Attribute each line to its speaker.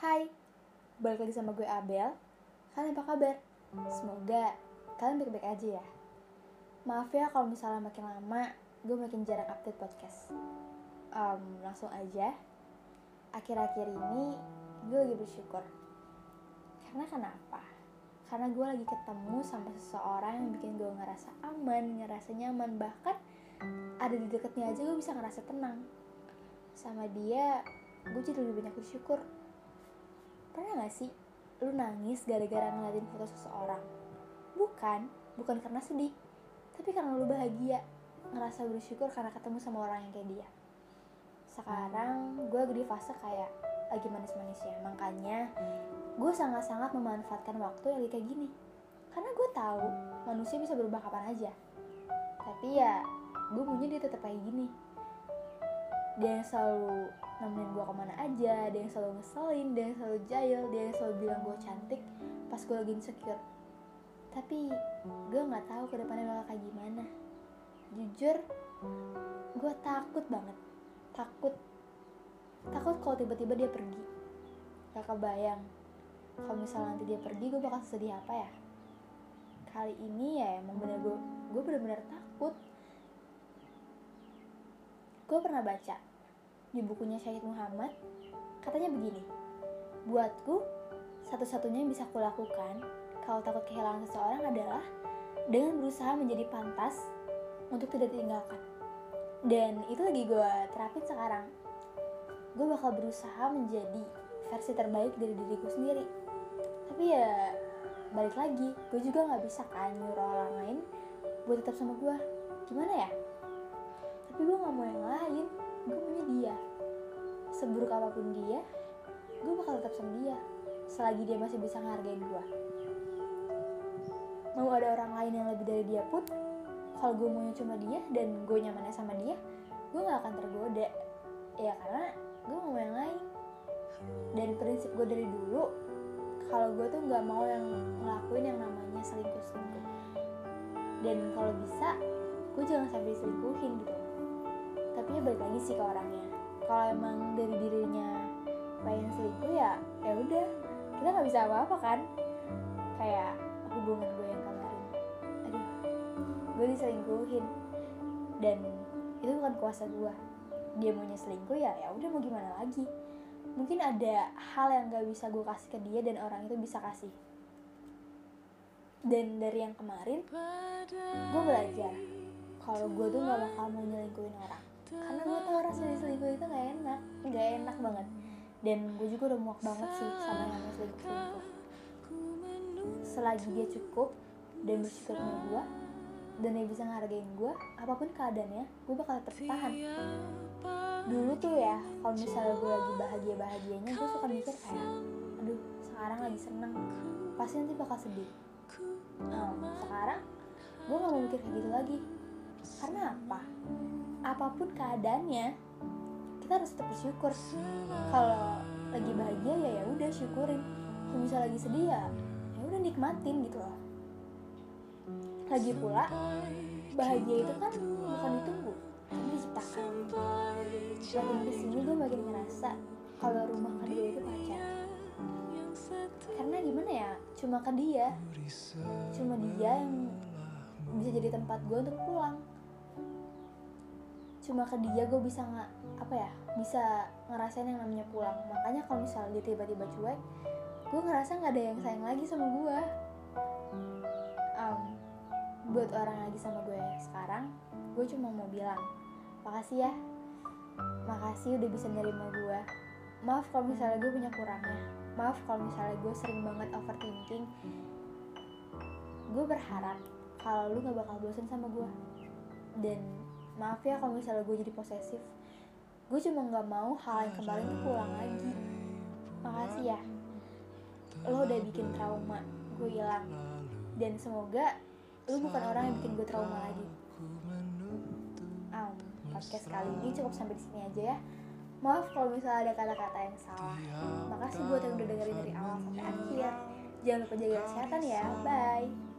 Speaker 1: Hai, balik lagi sama gue Abel. Kalian apa kabar? Semoga kalian baik-baik aja ya. Maaf ya kalau misalnya makin lama gue makin jarang update podcast. Um, langsung aja. Akhir-akhir ini gue lagi bersyukur. Karena kenapa? Karena gue lagi ketemu sama seseorang yang bikin gue ngerasa aman, ngerasa nyaman, bahkan ada di dekatnya aja gue bisa ngerasa tenang. Sama dia, gue jadi lebih banyak bersyukur Pernah gak sih lu nangis gara-gara ngeliatin foto seseorang? Bukan, bukan karena sedih, tapi karena lu bahagia, ngerasa bersyukur karena ketemu sama orang yang kayak dia. Sekarang gue di fase kayak lagi manis-manisnya, makanya gue sangat-sangat memanfaatkan waktu yang kayak gini. Karena gue tahu manusia bisa berubah kapan aja. Tapi ya, gue punya dia tetap kayak gini. Dia yang selalu nemenin gue ke mana aja dia yang selalu ngeselin dia yang selalu jahil dia yang selalu bilang gue cantik pas gue lagi insecure. Tapi gue nggak tahu ke depannya bakal kayak gimana. Jujur gue takut banget. Takut takut kalau tiba-tiba dia pergi. Gak kebayang. Kalau misalnya nanti dia pergi gue bakal sedih apa ya? Kali ini ya emang bener gue gue bener-bener takut. Gue pernah baca di bukunya Syahid Muhammad, katanya begini, buatku, satu-satunya yang bisa kulakukan kalau takut kehilangan seseorang adalah dengan berusaha menjadi pantas untuk tidak ditinggalkan. Dan itu lagi gue terapin sekarang. Gue bakal berusaha menjadi versi terbaik dari diriku sendiri. Tapi ya balik lagi, gue juga nggak bisa kan nyuruh orang lain buat tetap sama gue. Gimana ya? Tapi gue nggak mau yang lain gue punya dia. Seburuk apa pun dia gue bakal tetap sama dia selagi dia masih bisa ngehargain gue mau ada orang lain yang lebih dari dia pun kalau gue maunya cuma dia dan gue nyamannya sama dia gue gak akan tergoda. Ya karena gue gak mau yang lain. Dan prinsip gue dari dulu kalau gue tuh nggak mau yang ngelakuin yang namanya selingkuh selingkuh dan kalau bisa gue jangan sampai selingkuhin gitu tapi ya balik lagi sih ke orangnya. Kalau emang dari dirinya pengen selingkuh ya ya udah. Kita nggak bisa apa-apa kan? Kayak hubungan gue yang kemarin. Aduh gue diselingkuhin. Dan itu bukan kuasa gue. Dia maunya selingkuh ya ya udah mau gimana lagi? Mungkin ada hal yang gak bisa gue kasih ke dia dan orang itu bisa kasih. Dan dari yang kemarin gue belajar kalau gue tuh gak bakal mau nyelingkuhin orang karena gue tau rasanya selingkuh itu gak enak gak enak banget. Dan gue juga udah muak banget sih sama yang namanya selingkuh selagi dia cukup dan bersyukur sama gue dan dia bisa ngehargain gue apa pun keadaannya gue bakal tetap tahan. Dulu tuh ya kalau misalnya gue lagi bahagia bahagianya gue suka mikir kayak aduh sekarang lagi seneng. Pasti nanti bakal sedih. Nah, sekarang gue gak mau mikir kayak gitu lagi. Karena apa apa pun keadaannya kita harus tetap bersyukur. Kalau lagi bahagia ya ya udah syukurin. Kalau misalnya lagi sedih ya ya udah nikmatin gitu loh. Lagi pula bahagia itu kan bukan ditunggu tapi diciptakan. Makin ke sini gue makin ngerasa kalau rumah kedua itu pacar. Karena gimana ya cuma ke dia. Cuma dia yang bisa jadi tempat gue untuk pulang cuma ke dia gue bisa nggak apa ya bisa ngerasain yang namanya pulang. Makanya kalau misalnya dia tiba-tiba cuek gue ngerasa nggak ada yang sayang lagi sama gue um, buat orang lagi sama gue sekarang gue cuma mau bilang makasih ya. Makasih udah bisa nerima gue maaf kalau misalnya gue punya kurangnya. Maaf kalau misalnya gue sering banget overthinking. Gue berharap kalau lu gak bakal bosan sama gue dan maaf ya kalau misalnya gue jadi posesif. Gue cuma nggak mau hal yang kemarin tuh pulang lagi. Makasih ya. Lo udah bikin trauma gue hilang. Dan semoga lo bukan orang yang bikin gue trauma lagi. Um, podcast kali ini cukup sampai di sini aja ya. Maaf kalau misalnya ada kata-kata yang salah. Makasih buat yang udah dengerin dari awal sampai akhir. Jangan lupa jaga kesehatan ya. Bye